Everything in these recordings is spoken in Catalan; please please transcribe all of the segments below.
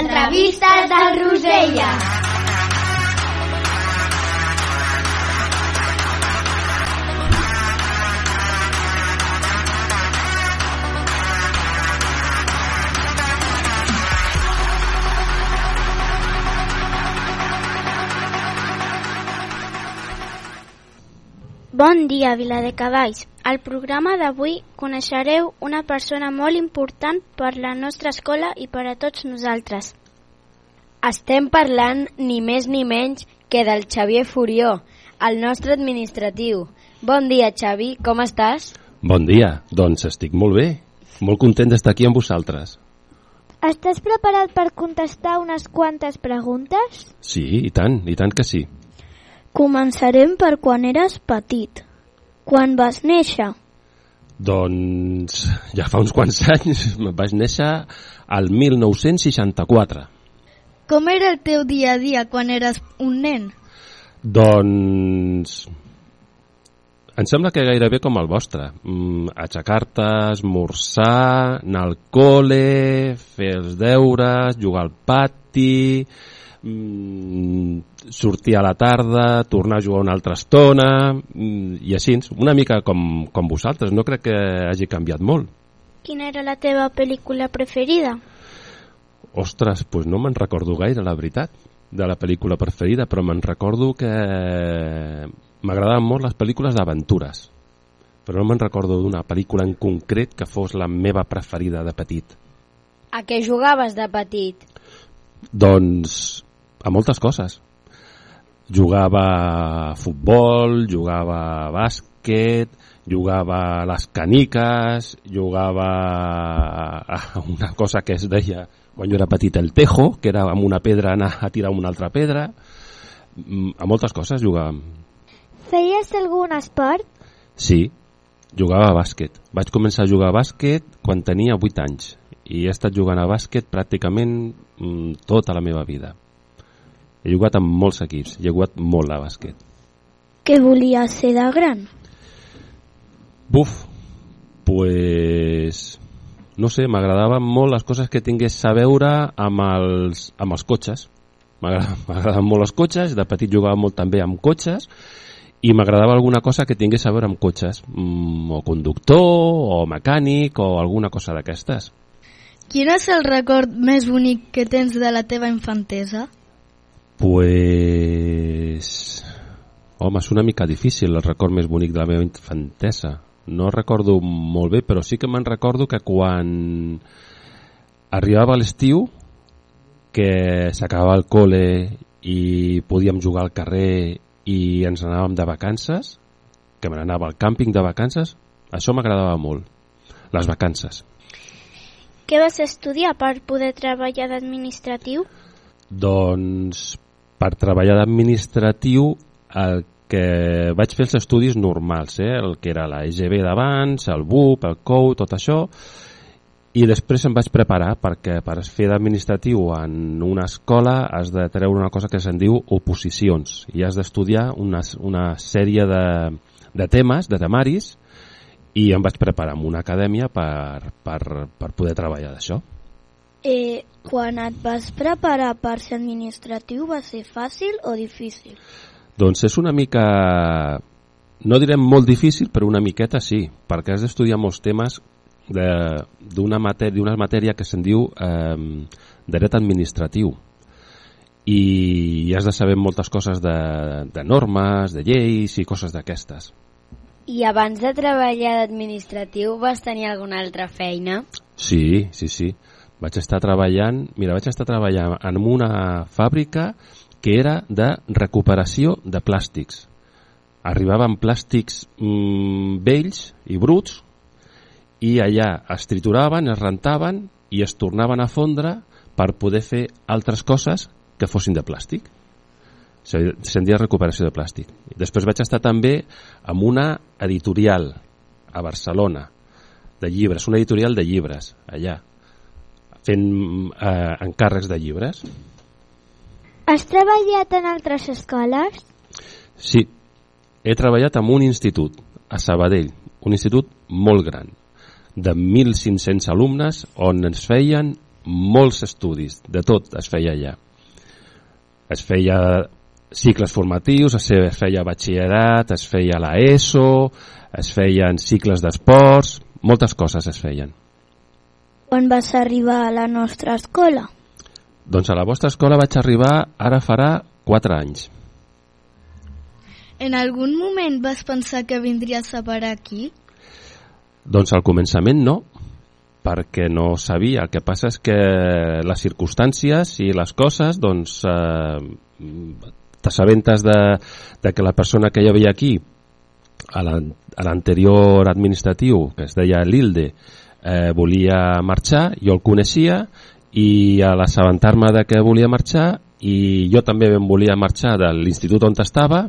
entrevistes del Rosella. Bon dia, Viladecavalls. Al programa d'avui coneixereu una persona molt important per la nostra escola i per a tots nosaltres. Estem parlant ni més ni menys que del Xavier Furió, el nostre administratiu. Bon dia, Xavi, com estàs? Bon dia, doncs estic molt bé. Molt content d'estar aquí amb vosaltres. Estàs preparat per contestar unes quantes preguntes? Sí, i tant, i tant que sí. Començarem per quan eres petit. Quan vas néixer? Doncs ja fa uns quants anys vaig néixer al 1964. Com era el teu dia a dia quan eres un nen? Doncs em sembla que gairebé com el vostre. Mm, Aixecar-te, esmorzar, anar al col·le, fer els deures, jugar al pati, mm, sortir a la tarda, tornar a jugar una altra estona, mm, i així, una mica com, com vosaltres. No crec que hagi canviat molt. Quina era la teva pel·lícula preferida? Ostres, doncs no me'n recordo gaire, la veritat, de la pel·lícula preferida, però me'n recordo que m'agradaven molt les pel·lícules d'aventures, però no me'n recordo d'una pel·lícula en concret que fos la meva preferida de petit. A què jugaves de petit? Doncs a moltes coses. Jugava a futbol, jugava a bàsquet, jugava a les caniques, jugava a una cosa que es deia quan jo era petit el tejo, que era amb una pedra anar a tirar una altra pedra. Mm, A moltes coses jugàvem. Feies algun esport? Sí, jugava a bàsquet. Vaig començar a jugar a bàsquet quan tenia 8 anys i he estat jugant a bàsquet pràcticament mm, tota la meva vida. He jugat amb molts equips, he jugat molt a bàsquet. Què volies ser de gran? Buf, pues... No sé, m'agradaven molt les coses que tingués a veure amb els, amb els cotxes. M'agrada- M'agradaven molt els cotxes, de petit jugava molt també amb cotxes i m'agradava alguna cosa que tingués a veure amb cotxes, mm, o conductor, o mecànic, o alguna cosa d'aquestes. Quin és el record més bonic que tens de la teva infantesa? Pues... Home, és una mica difícil el record més bonic de la meva infantesa. No recordo molt bé, però sí que me'n recordo que quan arribava l'estiu, que s'acabava el col·le i podíem jugar al carrer i ens anàvem de vacances, que me n'anava al càmping de vacances, això m'agradava molt, les vacances. Què vas estudiar per poder treballar d'administratiu? Doncs per treballar d'administratiu el que vaig fer els estudis normals, eh? el que era la EGB d'abans, el BUP, el COU, tot això, i després em vaig preparar perquè per fer d'administratiu en una escola has de treure una cosa que se'n diu oposicions i has d'estudiar una, una sèrie de, de temes, de temaris, i em vaig preparar en una acadèmia per, per, per poder treballar d'això. Eh, quan et vas preparar per ser administratiu va ser fàcil o difícil? Doncs és una mica, no direm molt difícil, però una miqueta sí, perquè has d'estudiar molts temes de- d'una matèria, matèria que se'n diu eh, dret administratiu i has de saber moltes coses de, de normes, de lleis i coses d'aquestes. I abans de treballar d'administratiu vas tenir alguna altra feina? Sí, sí, sí. Vaig estar treballant, mira, vaig estar treballant en una fàbrica que era de recuperació de plàstics. Arribaven plàstics mm, vells i bruts i allà es trituraven, es rentaven i es tornaven a fondre per poder fer altres coses que fossin de plàstic. Se- Se'n deia recuperació de plàstic. Després vaig estar també amb una editorial a Barcelona de llibres, una editorial de llibres allà, fent eh, encàrrecs de llibres. Has treballat en altres escoles? Sí, he treballat en un institut, a Sabadell, un institut molt gran, de 1.500 alumnes, on ens feien molts estudis, de tot es feia allà. Es feia cicles formatius, es feia batxillerat, es feia la ESO, es feien cicles d'esports, moltes coses es feien. Quan vas arribar a la nostra escola? Doncs a la vostra escola vaig arribar ara farà 4 anys. En algun moment vas pensar que vindries a parar aquí? Doncs al començament no, perquè no sabia. El que passa és que les circumstàncies i les coses, doncs, eh, t'assabentes de, de que la persona que hi havia aquí, a l'anterior administratiu, que es deia Lilde, eh, volia marxar, jo el coneixia, i a l'assabentar-me de que volia marxar, i jo també em volia marxar de l'institut on estava,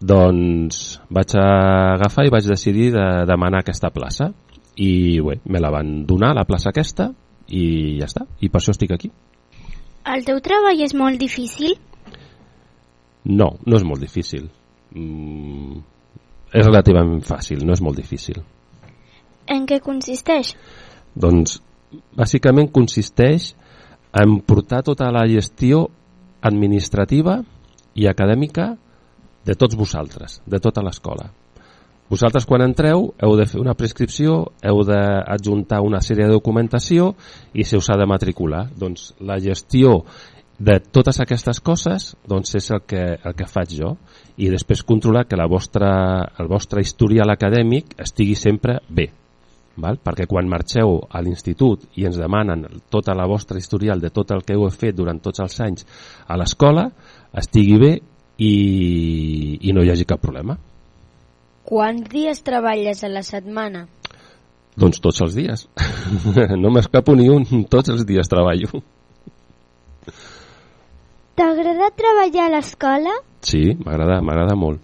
doncs vaig agafar i vaig decidir de demanar aquesta plaça. I bé, me la van donar la plaça aquesta i ja està, i per això estic aquí. El teu treball és molt difícil? No, no és molt difícil. Mm, és relativament fàcil, no és molt difícil En què consisteix? Doncs bàsicament consisteix en portar tota la gestió administrativa i acadèmica de tots vosaltres, de tota l'escola. Vosaltres quan entreu heu de fer una prescripció, heu d'adjuntar una sèrie de documentació i se us ha de matricular. Doncs la gestió de totes aquestes coses doncs és el que, el que faig jo i després controlar que la vostra, el vostre historial acadèmic estigui sempre bé val? perquè quan marxeu a l'institut i ens demanen tota la vostra historial de tot el que heu fet durant tots els anys a l'escola estigui bé i, i no hi hagi cap problema. Quants dies treballes a la setmana? Doncs tots els dies. no m'escapo ni un, tots els dies treballo. T'agrada treballar a l'escola? Sí, m'agrada, m'agrada molt.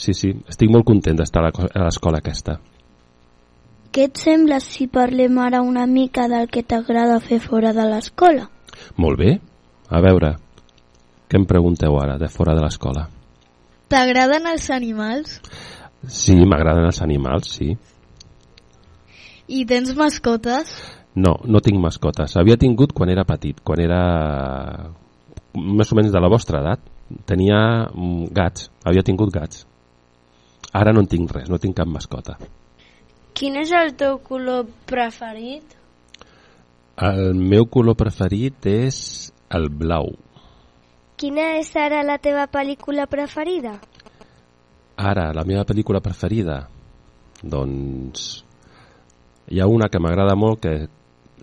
Sí, sí, estic molt content d'estar a l'escola aquesta. Què et sembla si parlem ara una mica del que t'agrada fer fora de l'escola? Molt bé. A veure, què em pregunteu ara, de fora de l'escola? T'agraden els animals? Sí, m'agraden els animals, sí. I tens mascotes? No, no tinc mascotes. Havia tingut quan era petit, quan era més o menys de la vostra edat. Tenia mm, gats, havia tingut gats. Ara no en tinc res, no tinc cap mascota. Quin és el teu color preferit? El meu color preferit és el blau. Quina és ara la teva pel·lícula preferida? Ara, la meva pel·lícula preferida? Doncs hi ha una que m'agrada molt que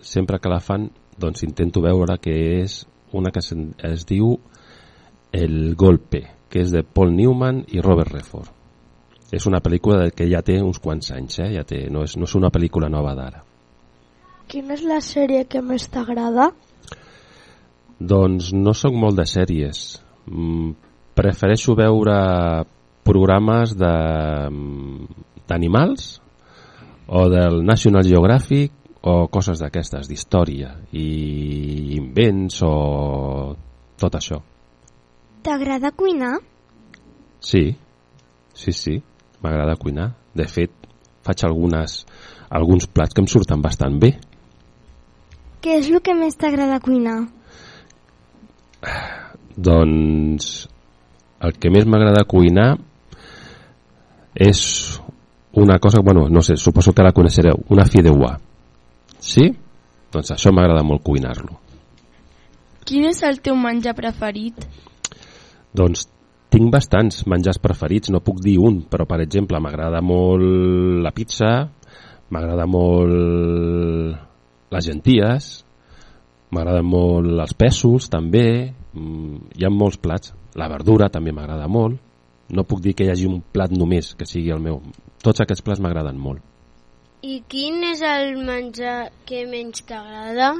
sempre que la fan doncs intento veure que és una que es, es diu El Golpe, que és de Paul Newman i Robert Redford. És una pel·lícula que ja té uns quants anys, eh? ja té, no, és, no és una pel·lícula nova d'ara. Quina és la sèrie que més t'agrada? Doncs no sóc molt de sèries. Mm, prefereixo veure programes d'animals o del National Geographic o coses d'aquestes, d'història i invents o tot això. T'agrada cuinar? Sí, sí, sí, m'agrada cuinar. De fet, faig algunes, alguns plats que em surten bastant bé. Què és el que més t'agrada cuinar? Doncs el que més m'agrada cuinar és una cosa, bueno, no sé, suposo que la coneixereu, una fideuà. Sí? Doncs això m'agrada molt cuinar-lo. Quin és el teu menjar preferit? Doncs tinc bastants menjars preferits, no puc dir un, però per exemple m'agrada molt la pizza, m'agrada molt les genties, m'agraden molt els pèsols també, mm, hi ha molts plats, la verdura també m'agrada molt, no puc dir que hi hagi un plat només que sigui el meu, tots aquests plats m'agraden molt. I quin és el menjar que menys t'agrada?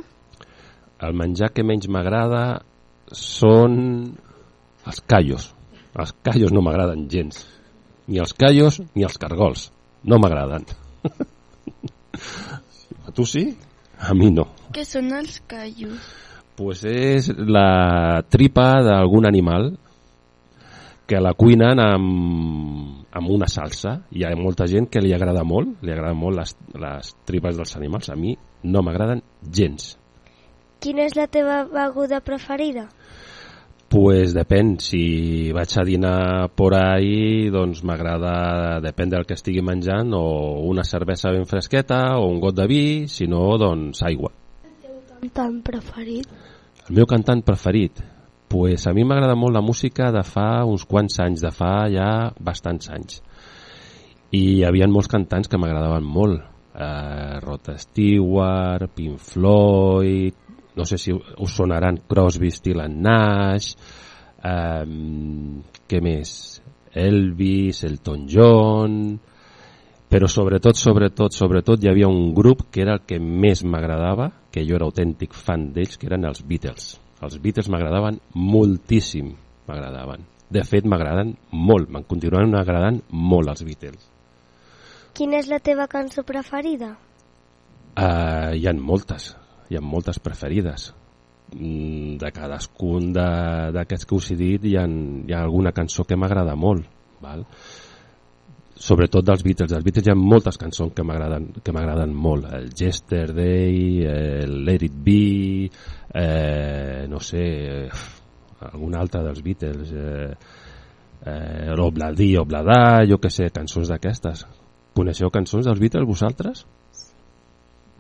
El menjar que menys m'agrada són els callos. Els callos no m'agraden gens. Ni els callos ni els cargols. No m'agraden. A tu sí? A mi no. Què són els callos? Pues és la tripa d'algun animal que la cuinen amb, amb una salsa. Hi ha molta gent que li agrada molt, li agrada molt les, les tripes dels animals. A mi no m'agraden gens. Quina és la teva beguda preferida? Pues depèn, si vaig a dinar por ahí, doncs m'agrada, depèn del que estigui menjant, o una cervesa ben fresqueta, o un got de vi, si no, doncs aigua. Cantant preferit? El meu cantant preferit? Pues a mi m'agrada molt la música de fa uns quants anys, de fa ja bastants anys. I hi havia molts cantants que m'agradaven molt. Eh, Rod Stewart, Pink Floyd, no sé si us sonaran Crosby, Still and Nash, eh, què més? Elvis, Elton John, però sobretot, sobretot, sobretot hi havia un grup que era el que més m'agradava, que jo era autèntic fan d'ells, que eren els Beatles. Els Beatles m'agradaven moltíssim, m'agradaven. De fet, m'agraden molt, me'n continuen agradant molt els Beatles. Quina és la teva cançó preferida? Uh, hi han moltes, hi ha moltes preferides. Mm, De cadascun d'aquests que us he dit hi ha, hi ha alguna cançó que m'agrada molt. Val? Sobretot dels Beatles. Dels Beatles hi ha moltes cançons que m'agraden molt. El Yesterday, el Let It Be, eh, no sé, alguna altra dels Beatles, eh, eh, Obladí, Obladà, jo que sé, cançons d'aquestes. Coneixeu cançons dels Beatles vosaltres?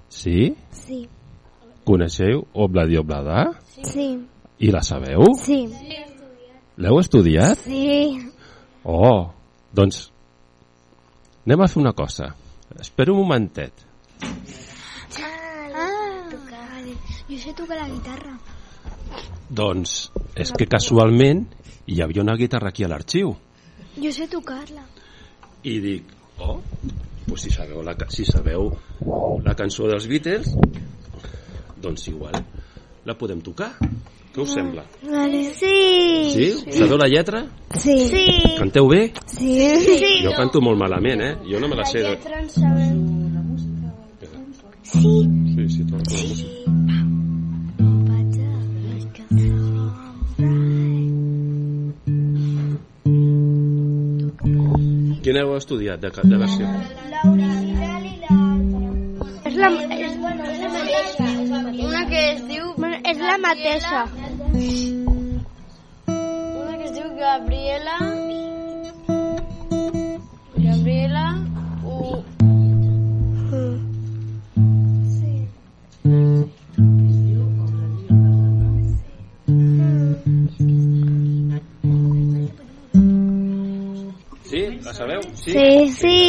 Sí? Sí. Coneixeu Obladi Obladà? Sí. I la sabeu? Sí. L'heu estudiat? Sí. Oh, doncs anem a fer una cosa. Espera un momentet. Ah, jo sé tocar la guitarra. Doncs és que casualment hi havia una guitarra aquí a l'arxiu Jo sé tocar-la. i dic, oh, pues si sabeu la, si sabeu la cançó dels Beatles, doncs igual la podem tocar. Què us sembla? Vale. Sí. Sí? Sabeu la lletra? Sí. Sí. Canteu bé? Sí. sí. Jo canto molt malament, eh? Jo no me la sé. De... Sí. Sí, sí, tot la música. Quin heu estudiat de, de versió? És la, és, una que es diu... És la mateixa. Una que es diu Gabriela... Gabriela... U... Sí? La sabeu? Sí? Sí. Sí.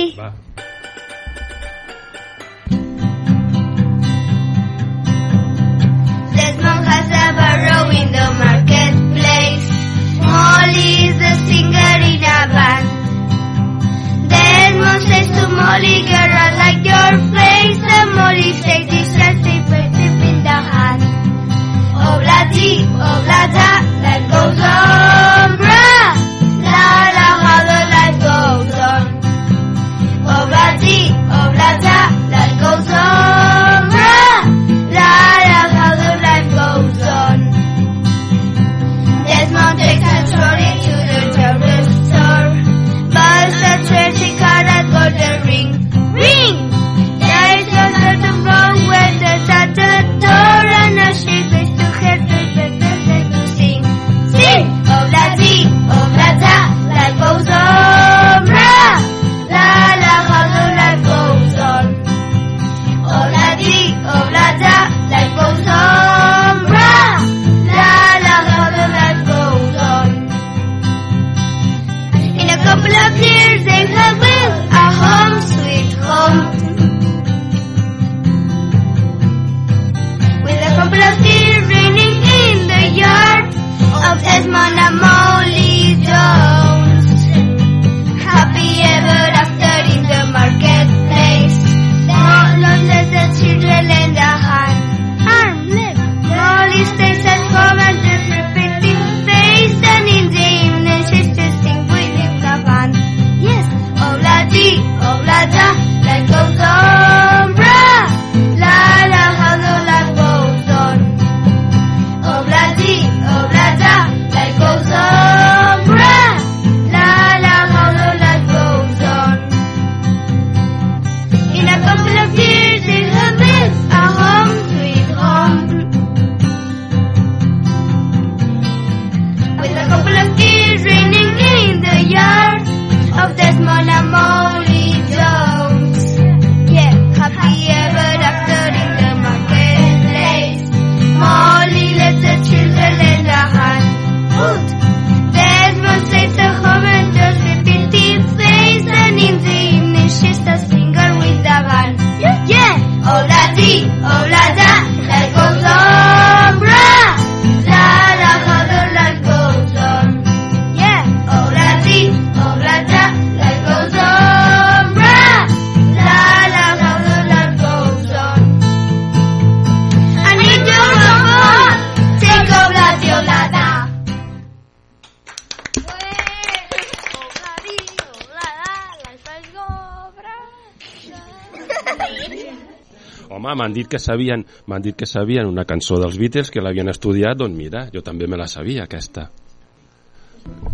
Que sabien, m'han dit que sabien una cançó dels Beatles que l'havien estudiat, doncs mira, jo també me la sabia aquesta.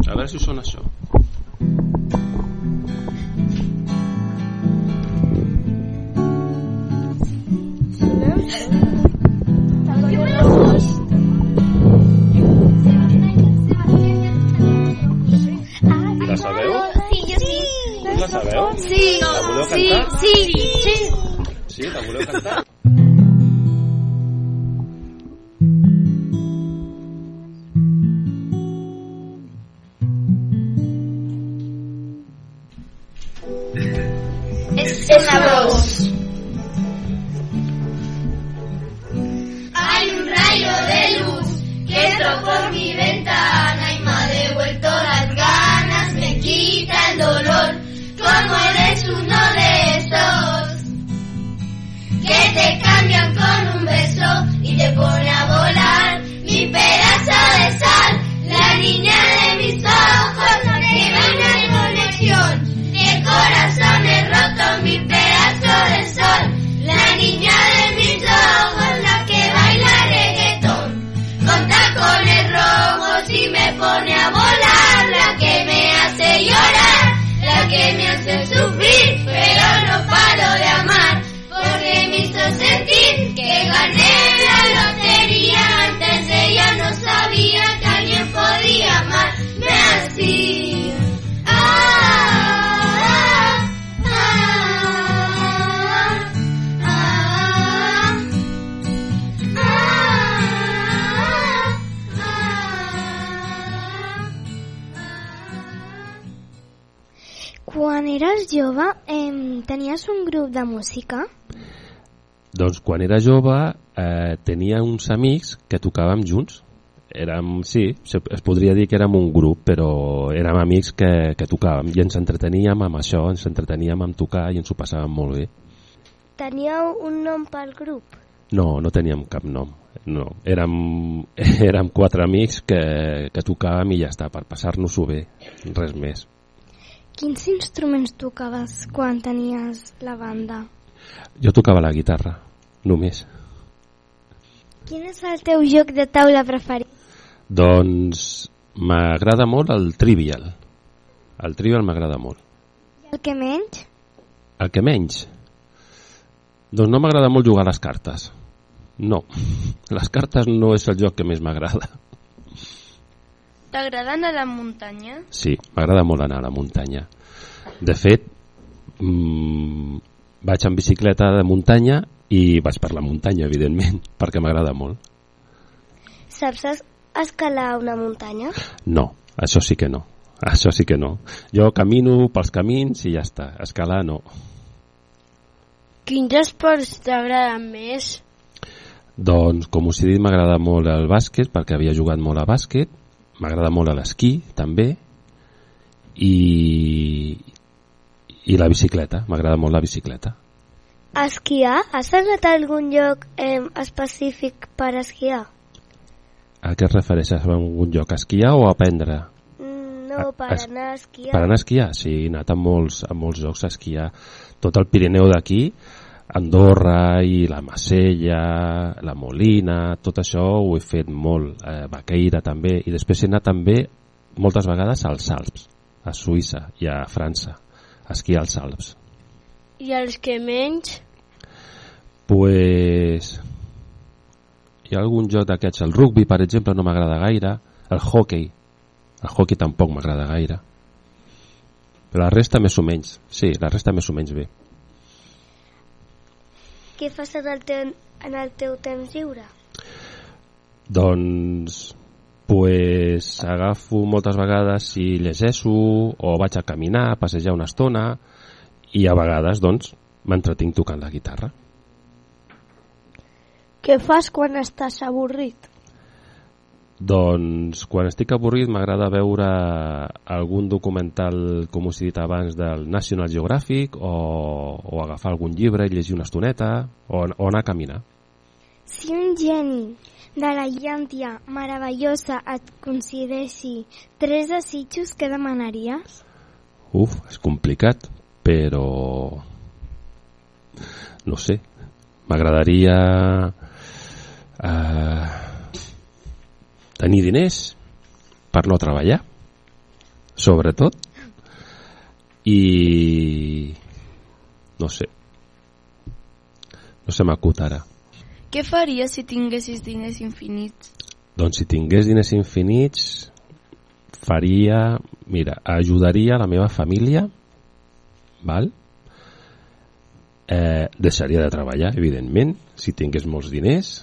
A veure si sona això. La sabeu? Sí, jo sí. Us la sabeu? Sí, La voleu sí, cantar? sí, sí. Sí, la voleu cantar? Quan era jove eh, tenia uns amics que tocàvem junts. Érem, sí, es podria dir que érem un grup, però érem amics que, que tocàvem i ens entreteníem amb això, ens entreteníem amb tocar i ens ho passàvem molt bé. Teníeu un nom pel grup? No, no teníem cap nom. No, érem, érem quatre amics que, que tocàvem i ja està, per passar-nos-ho bé, res més. Quins instruments tocaves quan tenies la banda? Jo tocava la guitarra, només. Quin és el teu joc de taula preferit? Doncs m'agrada molt el Trivial. El Trivial m'agrada molt. I el que menys? El que menys? Doncs no m'agrada molt jugar a les cartes. No, les cartes no és el joc que més m'agrada. T'agrada anar a la muntanya? Sí, m'agrada molt anar a la muntanya. De fet, mmm, vaig en bicicleta de muntanya i vaig per la muntanya, evidentment, perquè m'agrada molt. Saps es- escalar una muntanya? No, això sí que no. Això sí que no. Jo camino pels camins i ja està. Escalar no. Quins esports t'agraden més? Doncs, com us he dit, m'agrada molt el bàsquet, perquè havia jugat molt a bàsquet. M'agrada molt l'esquí, també. I, I la bicicleta. M'agrada molt la bicicleta. Esquiar? Has anat a algun lloc eh, específic per esquiar? A què es refereixes? A algun lloc? A esquiar o a aprendre? Mm, No, per es- anar a esquiar. Per anar a esquiar? Sí, he anat a molts, a molts llocs a esquiar. Tot el Pirineu d'aquí, Andorra i la Macella, la Molina, tot això ho he fet molt. Eh, Baqueira també. I després he anat també moltes vegades als Alps, a Suïssa i a França, a esquiar als Alps. I els que menys? Pues... Hi ha algun joc d'aquests. El rugby, per exemple, no m'agrada gaire. El hockey. El hockey tampoc m'agrada gaire. Però la resta més o menys. Sí, la resta més o menys bé. Què fas en el, teu, en el teu temps lliure? Doncs pues, agafo moltes vegades i llegeixo o vaig a caminar, a passejar una estona i a vegades doncs m'entretinc tocant la guitarra. Què fas quan estàs avorrit? Doncs quan estic avorrit m'agrada veure algun documental, com us he dit abans, del National Geographic o, o agafar algun llibre i llegir una estoneta o, o anar a caminar. Si un geni de la llàntia meravellosa et concedeixi tres desitjos, què demanaries? Uf, és complicat, però... No sé. m'agradaria eh, tenir diners per no treballar sobretot i no sé no se m'acut ara Què faries si tinguessis diners infinits? doncs si tingués diners infinits faria mira, ajudaria la meva família val? Eh, deixaria de treballar evidentment, si tingués molts diners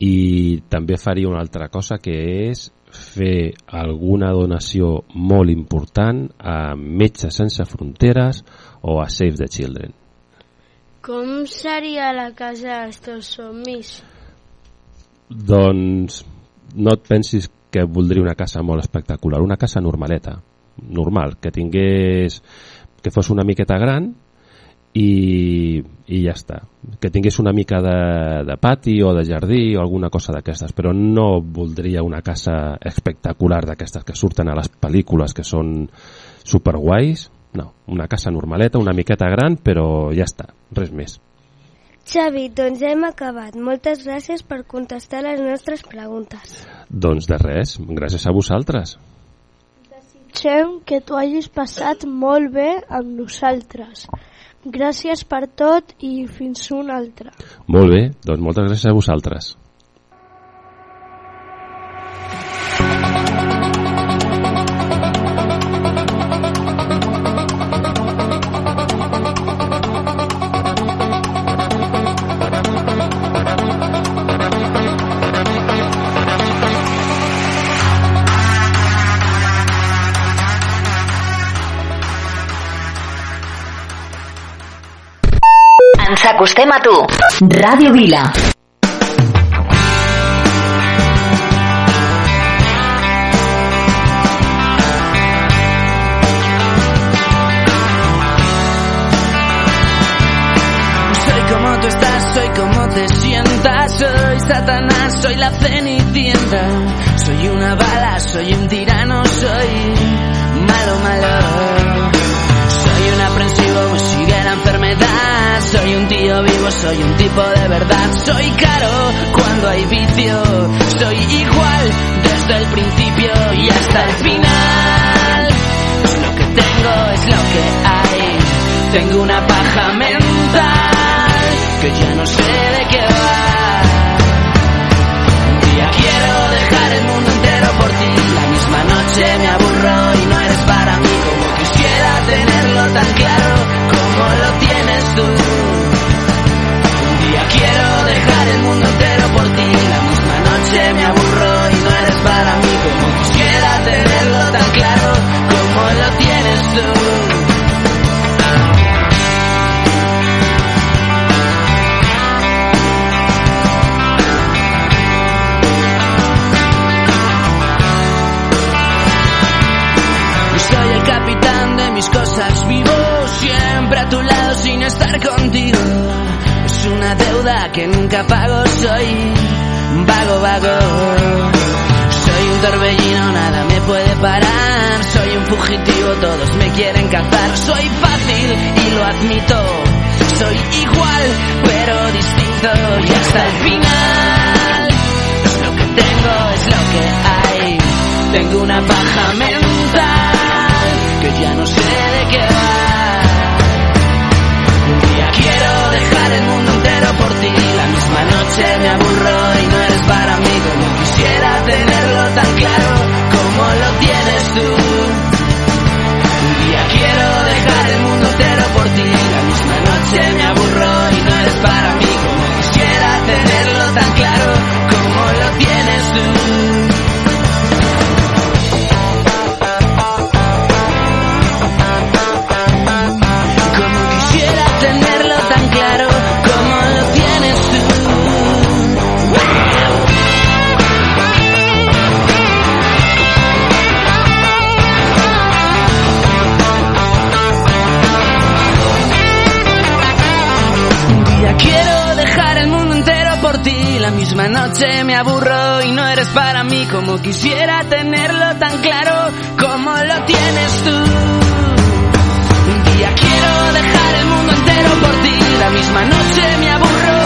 i també faria una altra cosa que és fer alguna donació molt important a Metges Sense Fronteres o a Save the Children. Com seria la casa dels teus somnis? Doncs no et pensis que voldria una casa molt espectacular, una casa normaleta, normal, que tingués que fos una miqueta gran i, i ja està. Que tingués una mica de, de pati o de jardí o alguna cosa d'aquestes, però no voldria una casa espectacular d'aquestes que surten a les pel·lícules que són superguais. No, una casa normaleta, una miqueta gran, però ja està, res més. Xavi, doncs hem acabat. Moltes gràcies per contestar les nostres preguntes. Doncs de res, gràcies a vosaltres. Desitgem que t'ho hagis passat molt bé amb nosaltres. Gràcies per tot i fins un altre. Molt bé, doncs moltes gràcies a vosaltres. Ens acostem a tu. Ràdio Vila. Soy como tú estás, soy como te sientas, soy Satanás, soy la cenicienta, soy una bala, soy un soy un tipo de verdad, soy caro cuando hay vicio, soy igual desde el principio y hasta el final. Lo que tengo, es lo que hay, tengo una paja mental que ya no sé de qué va. la misma noche me aburro y no eres para mí como quisiera tenerlo tan claro como lo tienes tú. Un día quiero dejar el mundo entero por ti, la misma noche me aburro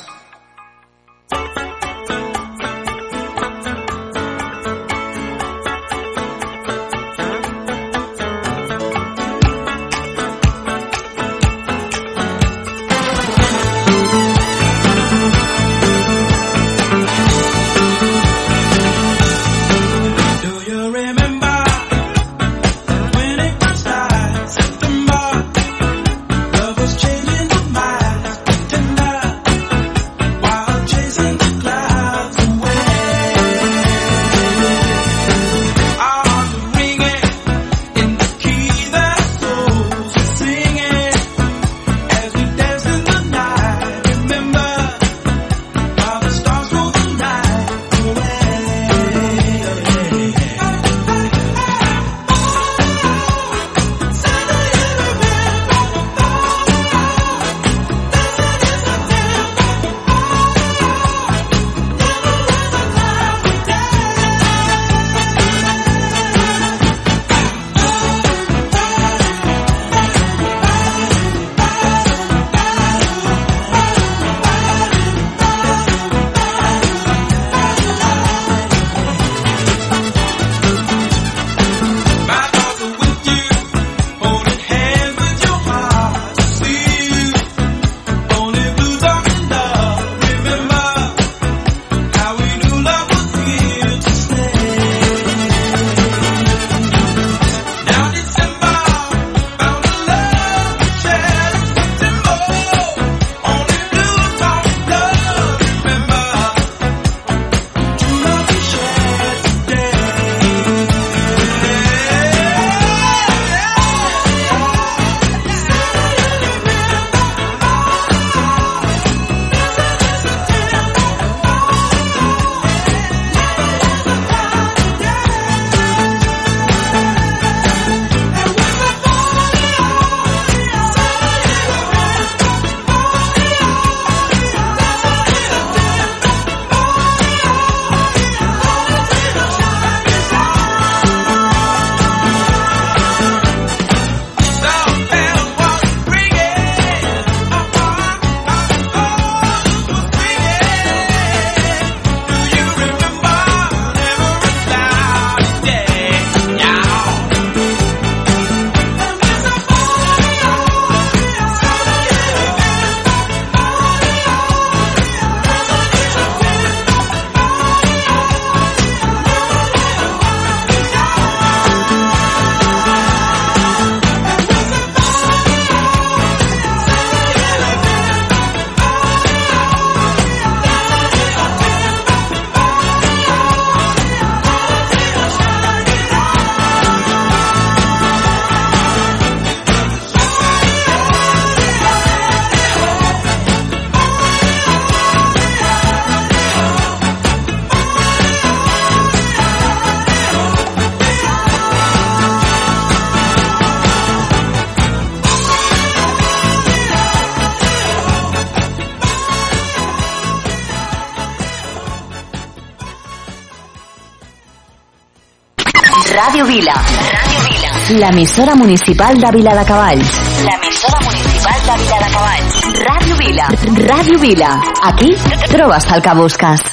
l'emissora municipal de Vila de Cavalls. L'emissora municipal de Vila de Cavalls. Ràdio Vila. Ràdio Vila. Aquí trobes el que busques.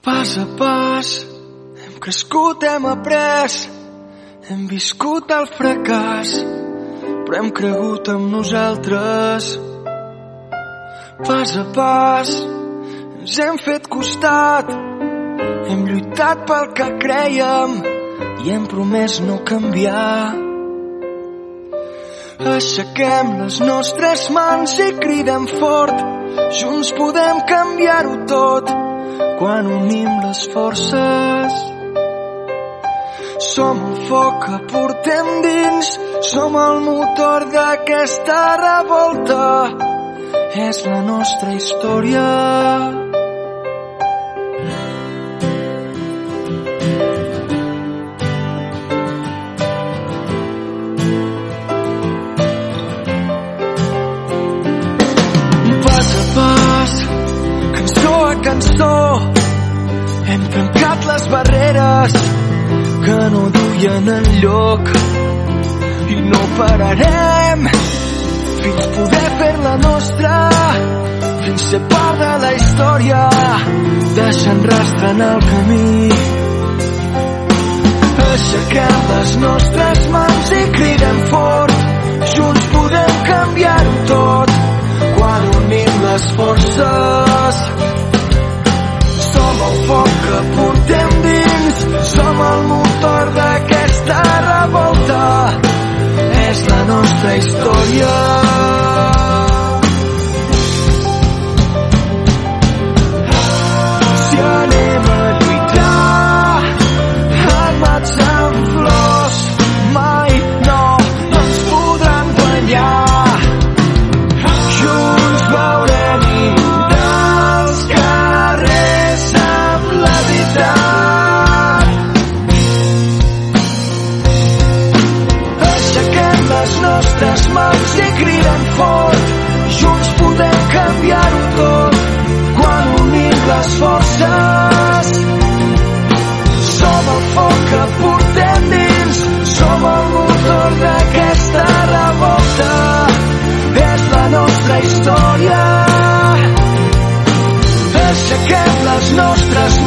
Pas a pas hem crescut, hem après, hem viscut el fracàs, però hem cregut en nosaltres. Pas a pas ens hem fet costat, hem lluitat pel que creiem i hem promès no canviar. Aixequem les nostres mans i cridem fort, junts podem canviar-ho tot quan unim les forces. Som el foc que portem dins, som el motor d'aquesta revolta. És la nostra història. En lloc i no pararem fins poder fer-la nostra fins ser part de la història deixant rastre en el camí. Aixequem les nostres mans i cridem fort. Junts podem canviar-ho tot quan unim les forces. Som el foc que portem dins som el motor d'aquesta revolta és la nostra història història aixequem les nostres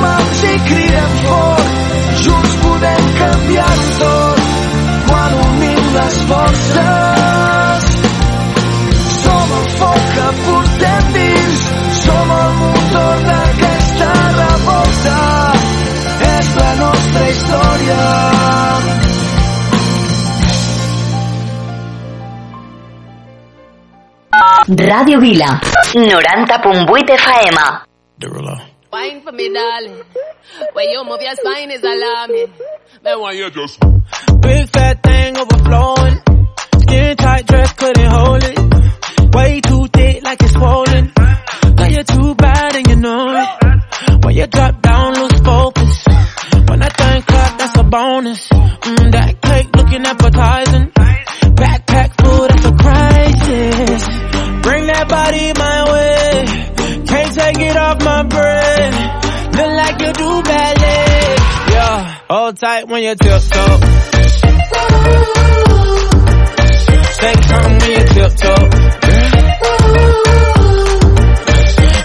Ràdio Vila, 90.8 FM. Wine for me, darling. When you move your spine is alarming. Man, why you just Big fat thing overflowing. Skin tight dress couldn't hold it. Way too thick like it's swollen. Girl, you're too bad and you know it. When you drop down, lose focus. When that thing clap, that's a bonus. Mm, that cake looking appetizing. Backpack full, that's a crisis. That body my way. Can't take it off my brain. Look like you do ballet. Yeah, hold tight when you tiptoe. Say something when you tiptoe.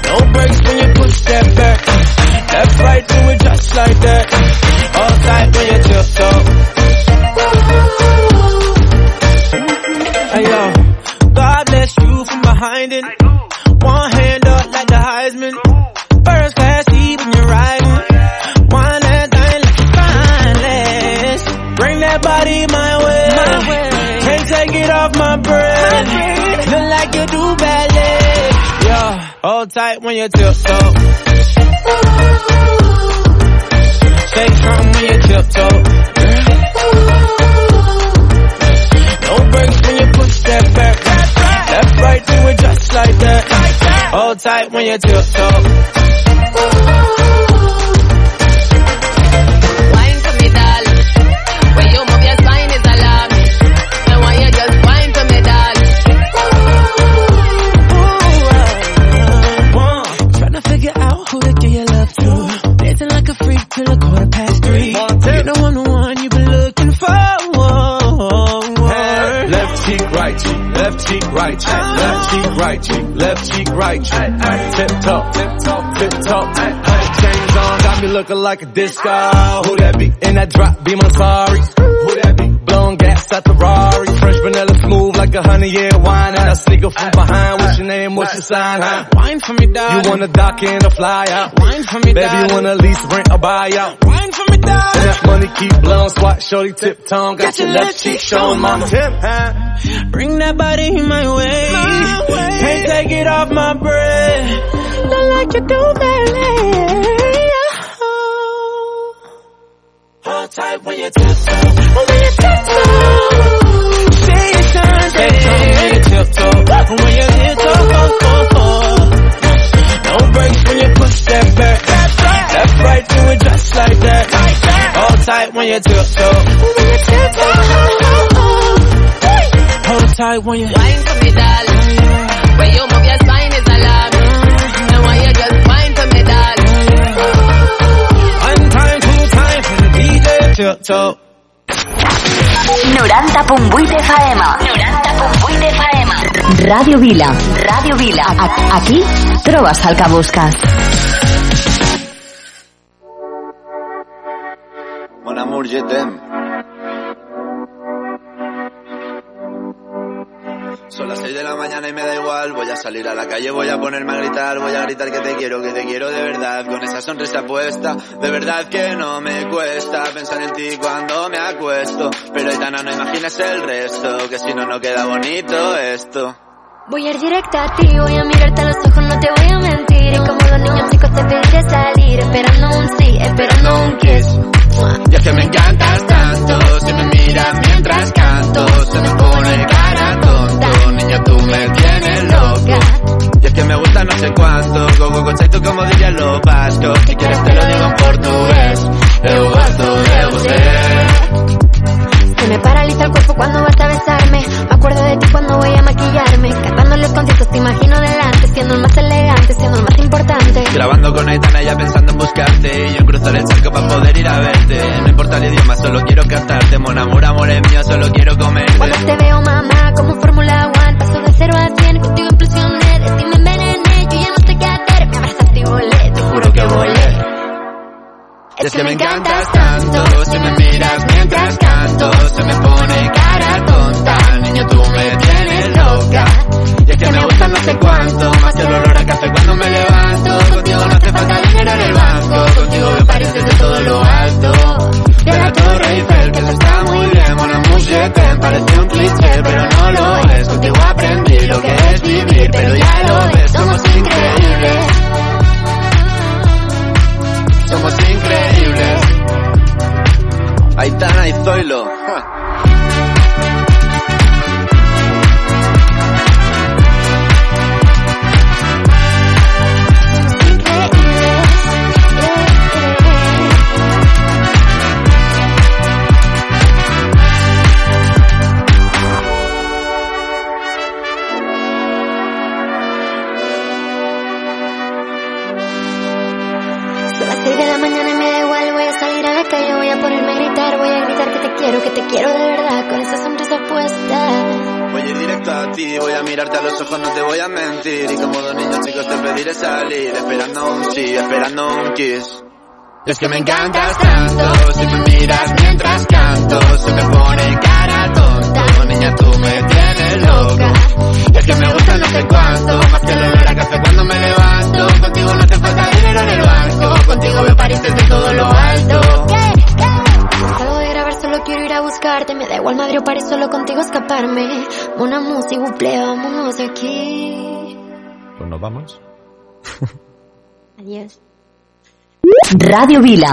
No brakes when you push that back. Left, right, do it just like that. Behind it. One hand up like the Heisman. First class seat when you're riding. One that thing like you fineless. Bring that body my way. Can't take it off my brain. Look like you do ballet. Yeah, hold tight when you tiptoe. Say something when you tiptoe. Tight when you tiptoe. Right cheek, left cheek, right cheek, left cheek, right cheek. Tip top, tip top, tip top. Chains on, got me looking like a disco. Who that be? In that drop, be my sorry. Who that be? on gas at the Vanilla smooth like a honey year wine. And I sneak up from ah, behind. What's your ah, name? What's your ah, sign? Huh? Wine for me, darling. You wanna dock in or fly out? Wine for me, Baby, darling. you wanna lease, rent, or buy out? Wine for me, And darling. that money keep blowing, swat, shorty, tip tongue. Got your left cheek showing, mama. Tip, huh? Bring that body in my way. Can't take it off my breath. Not like you do, baby. Hold tight when you tiptoe. When you tiptoe. Baby. When you tiptoe. When you tiptoe, go, go, go. No when you push that back. Right. Do it just like that. Like that. Hold tight when you tiptoe. When you tiptoe. Hold tight when you Wine for me, darling. When you move your spine is alarming. And when you just wine for me, darling. One time, two time for the tiptoe. 90.8 FM. 90.8 FM. Ràdio Vila. Ràdio Vila. A- Aquí trobes el que busques. Mon amour, je t'aime. Las 6 de la mañana y me da igual, voy a salir a la calle, voy a ponerme a gritar, voy a gritar que te quiero, que te quiero de verdad, con esa sonrisa puesta, de verdad que no me cuesta pensar en ti cuando me acuesto, pero Aitana no imaginas el resto, que si no no queda bonito esto. Voy a ir directa a ti, voy a mirarte a los ojos, no te voy a mentir. Y como los niños chicos te pediré salir, esperando un sí, esperando un kiss. Y es que me encantas tanto, si me miras mientras canto, se me pone cara tonto, niña tú me tienes loca. Y es que me gusta no sé cuánto, como concepto como dirían los vascos, si quieres te lo digo en portugués, eu gosto de você. Se me paraliza el cuerpo cuando vas a besarme. Me acuerdo de ti cuando voy a maquillarme. Cantando los conciertos te imagino delante, siendo el más elegante, siendo el más importante. Grabando con Aitana ya pensando en buscarte Y yo en cruzar el charco para poder ir a verte No importa el idioma, solo quiero cantarte Mon amor, amor es mío, solo quiero comerte Cuando te veo, mamá, como paso de cero a cien, contigo implosioné, de ti me envenené, yo ya no sé qué hacer, me abrazaste y volé, te juro que volé. Es que me encantas tanto, si me miras mientras canto, se me pone cara tonta, niño tú me tienes loca. Y es que me gusta no sé cuánto, más el olor a café cuando me levanto, contigo no hace falta dinero en el banco, contigo me pareces de todo lo alto. De la Torre Eiffel, que eso está muy bien, je t'aime, parece un cliché, pero no lo es, contigo aprendí lo que es vivir, pero ya lo ves, somos increíbles. Somos increíbles. Aitana y Zoilo. Es que me encantas tanto, si me miras mientras canto, se me pone cara tonta, niña tú me tienes loca. Y es que me gusta no sé cuánto, más que el olor a café cuando me levanto, contigo no hace falta dinero en el banco, contigo me pareces de todo lo alto. Salgo de grabar, solo quiero ir a buscarte, me da igual madre o París, solo contigo escaparme. Una música, buple, vámonos de aquí. Pues nos vamos. Adiós. Ràdio Vila.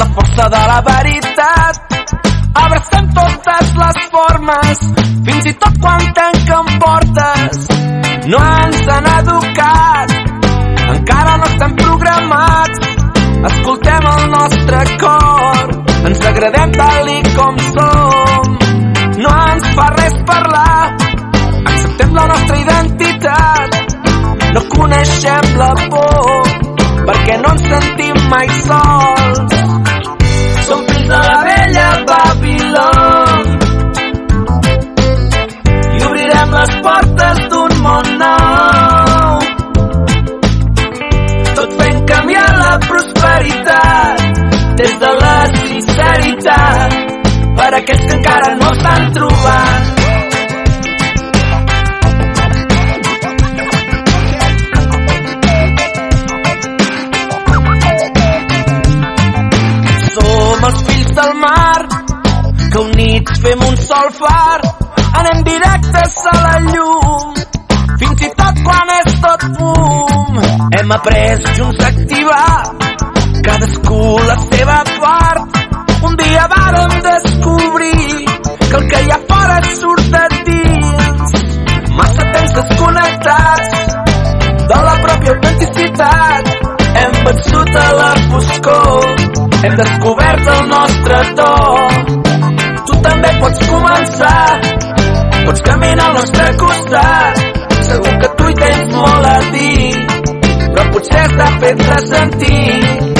La força de la veritat. Abracem totes les formes, fins i tot quan tanquen portes. No ens han educat, encara no estem programats. Escoltem el nostre cor, ens agradem tal i com som. No ens fa res parlar, acceptem la nostra identitat. No coneixem la por, perquè no ens sentim mai sols. Les portes d'un món nou. Tot fent canviar la prosperitat des de la sinceritat per aquells que encara no estan trobant som els fills del mar que units fem un sol far directes a la llum. Fins i tot quan és tot fum hem après junts a activar cadascú la seva part. Un dia vàrem descobrir que el que hi ha fora surt de dins. Massa temps desconnectats de la pròpia autenticitat. Hem vençut a la foscor hem descobert el nostre to. Tu també pots començar pots caminar al nostre costat segur que tu hi tens molt a dir però potser està fet ressentir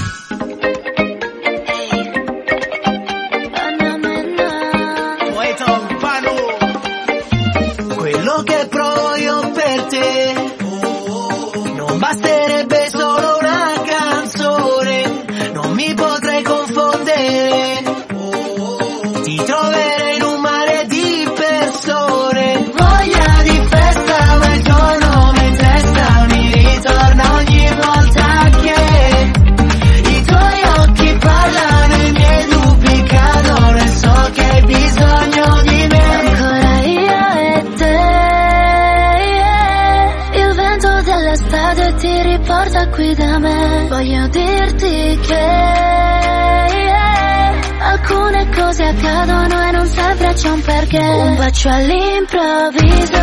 c'è un perché? Un bacio all'improvviso.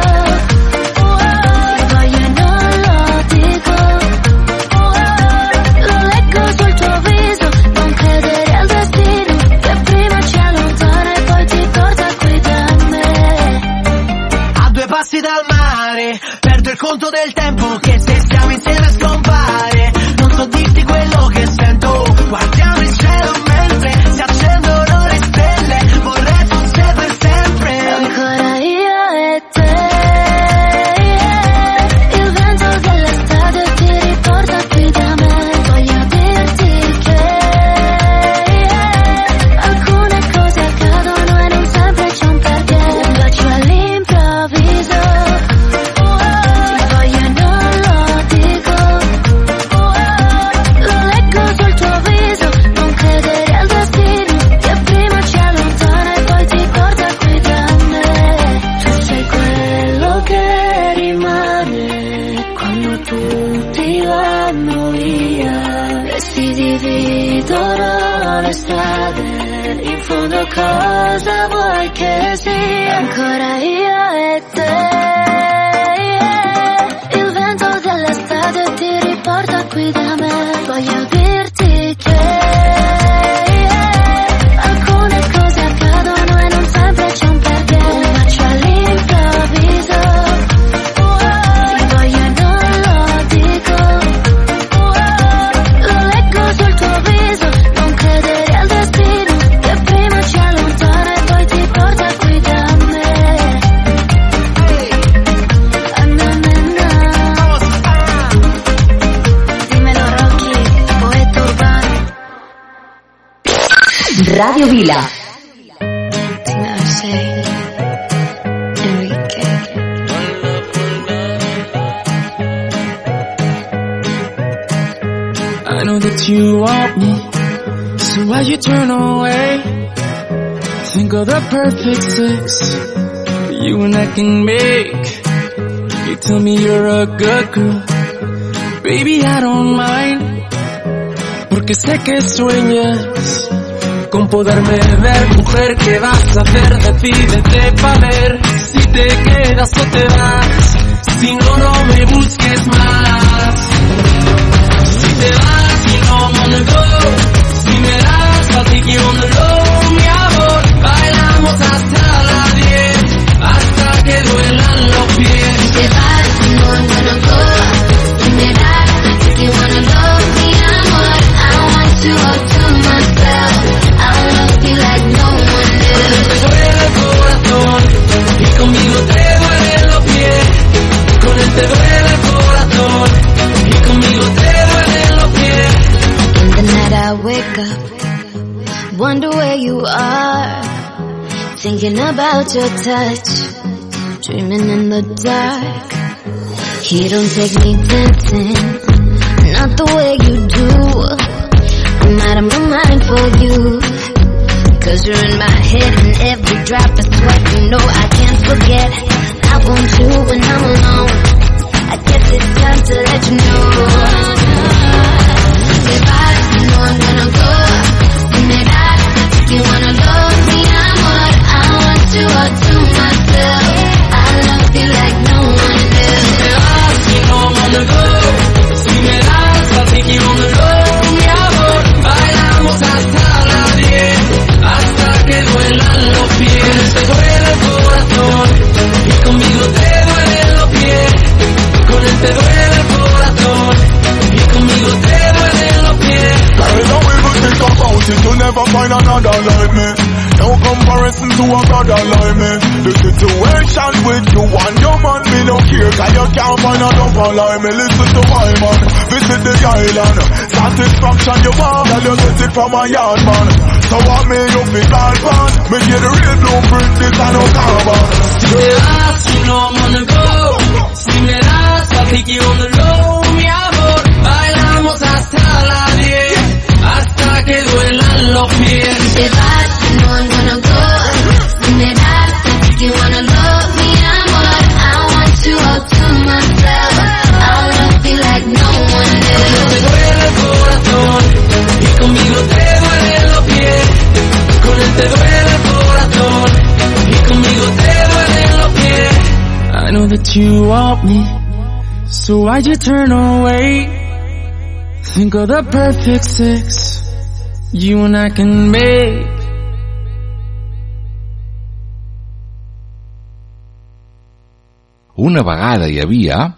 Oh, oh, Voglio non lo dico. Oh, Lo leggo sul tuo viso. Non credere al destino Che prima ci allontana poi ti porta qui da me. A due passi dal mare Perdo il conto del tempo Che se stiamo insieme scompare. Non so dirti quello che sento Guardiamo Radio Vila. I know that you want me, so why you turn away? Think of the perfect sex you and I can make. You tell me you're a good girl, baby I don't mind, porque sé que sueñas con poderme ver Mujer, ¿qué vas a hacer? Decídete pa' ver Si te quedas o te vas. Si no, no me busques más. Si te vas, you know I'm go Si me das, I'll take you on the low Mi amor, bailamos hasta la 10 Hasta que duelan los pies. Si te vas, you know I'm go Si me das, I'll take you on the low Mi amor, I want you all conmigo te duelen los pies. Con él te duele el corazón y conmigo te duelen los pies. In the night I wake up, wonder where you are. Thinking about your touch, dreaming in the dark. He don't take me dancing, not the way you do. I'm out of my mind for you. Cause you're in my head and every drop of sweat, you know I can't forget. I want you when I'm alone. I guess it's time to let you know. Vas, you know I'm gonna go. Si me das, I take you on find a like me. Listen to my man, visit the island. Satisfaction you want, girl, you get it from a yard man. So what me you feel bad man? Me get the real blueprint, this a no carbon. Si te vas, you know I'm on the go. Si me das, I'll take you on the low, mi amor. Bailamos hasta las 10, hasta que duelan los pies. Si te vas, you know I'm gonna go. Si me das, I take you on a low, mi amor. I want you all to myself. That you want me, so why'd you turn away? Think of the perfect sex you and I can make. Una vegada hi havia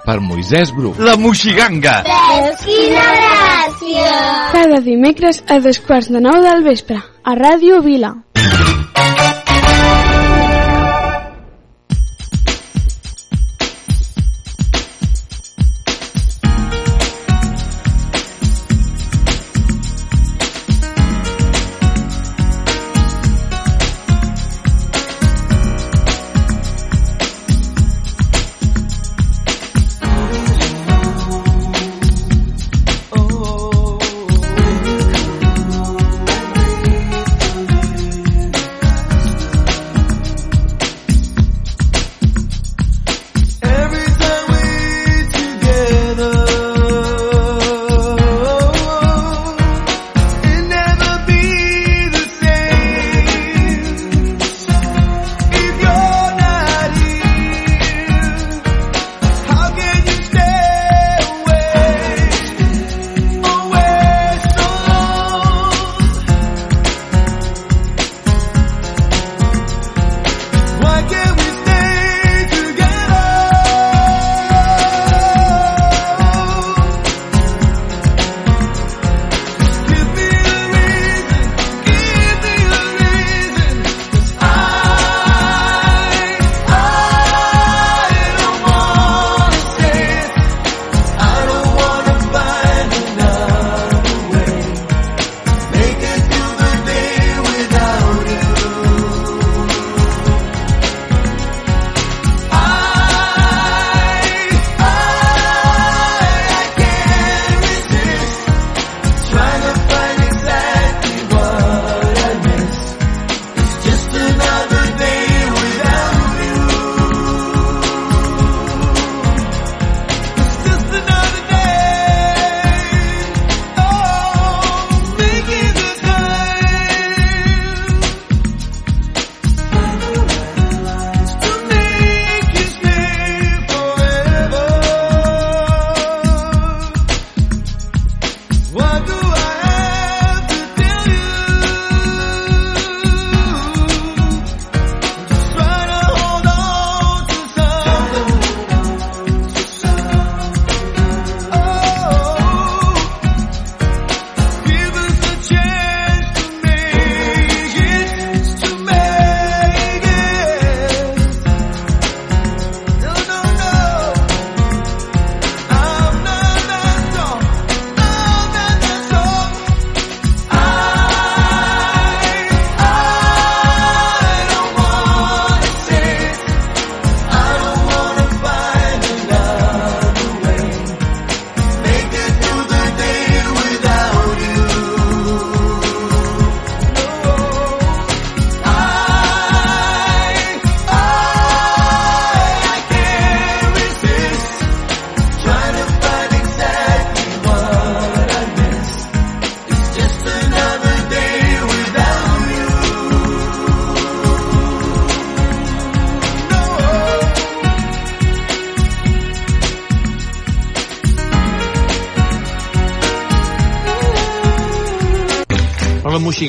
per Moisès Bru. La Moixiganga! Veus quina gràcia! Cada dimecres a dos quarts de nou del vespre, a Ràdio Vila.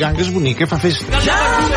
La moixiganga és bonica, fa festa.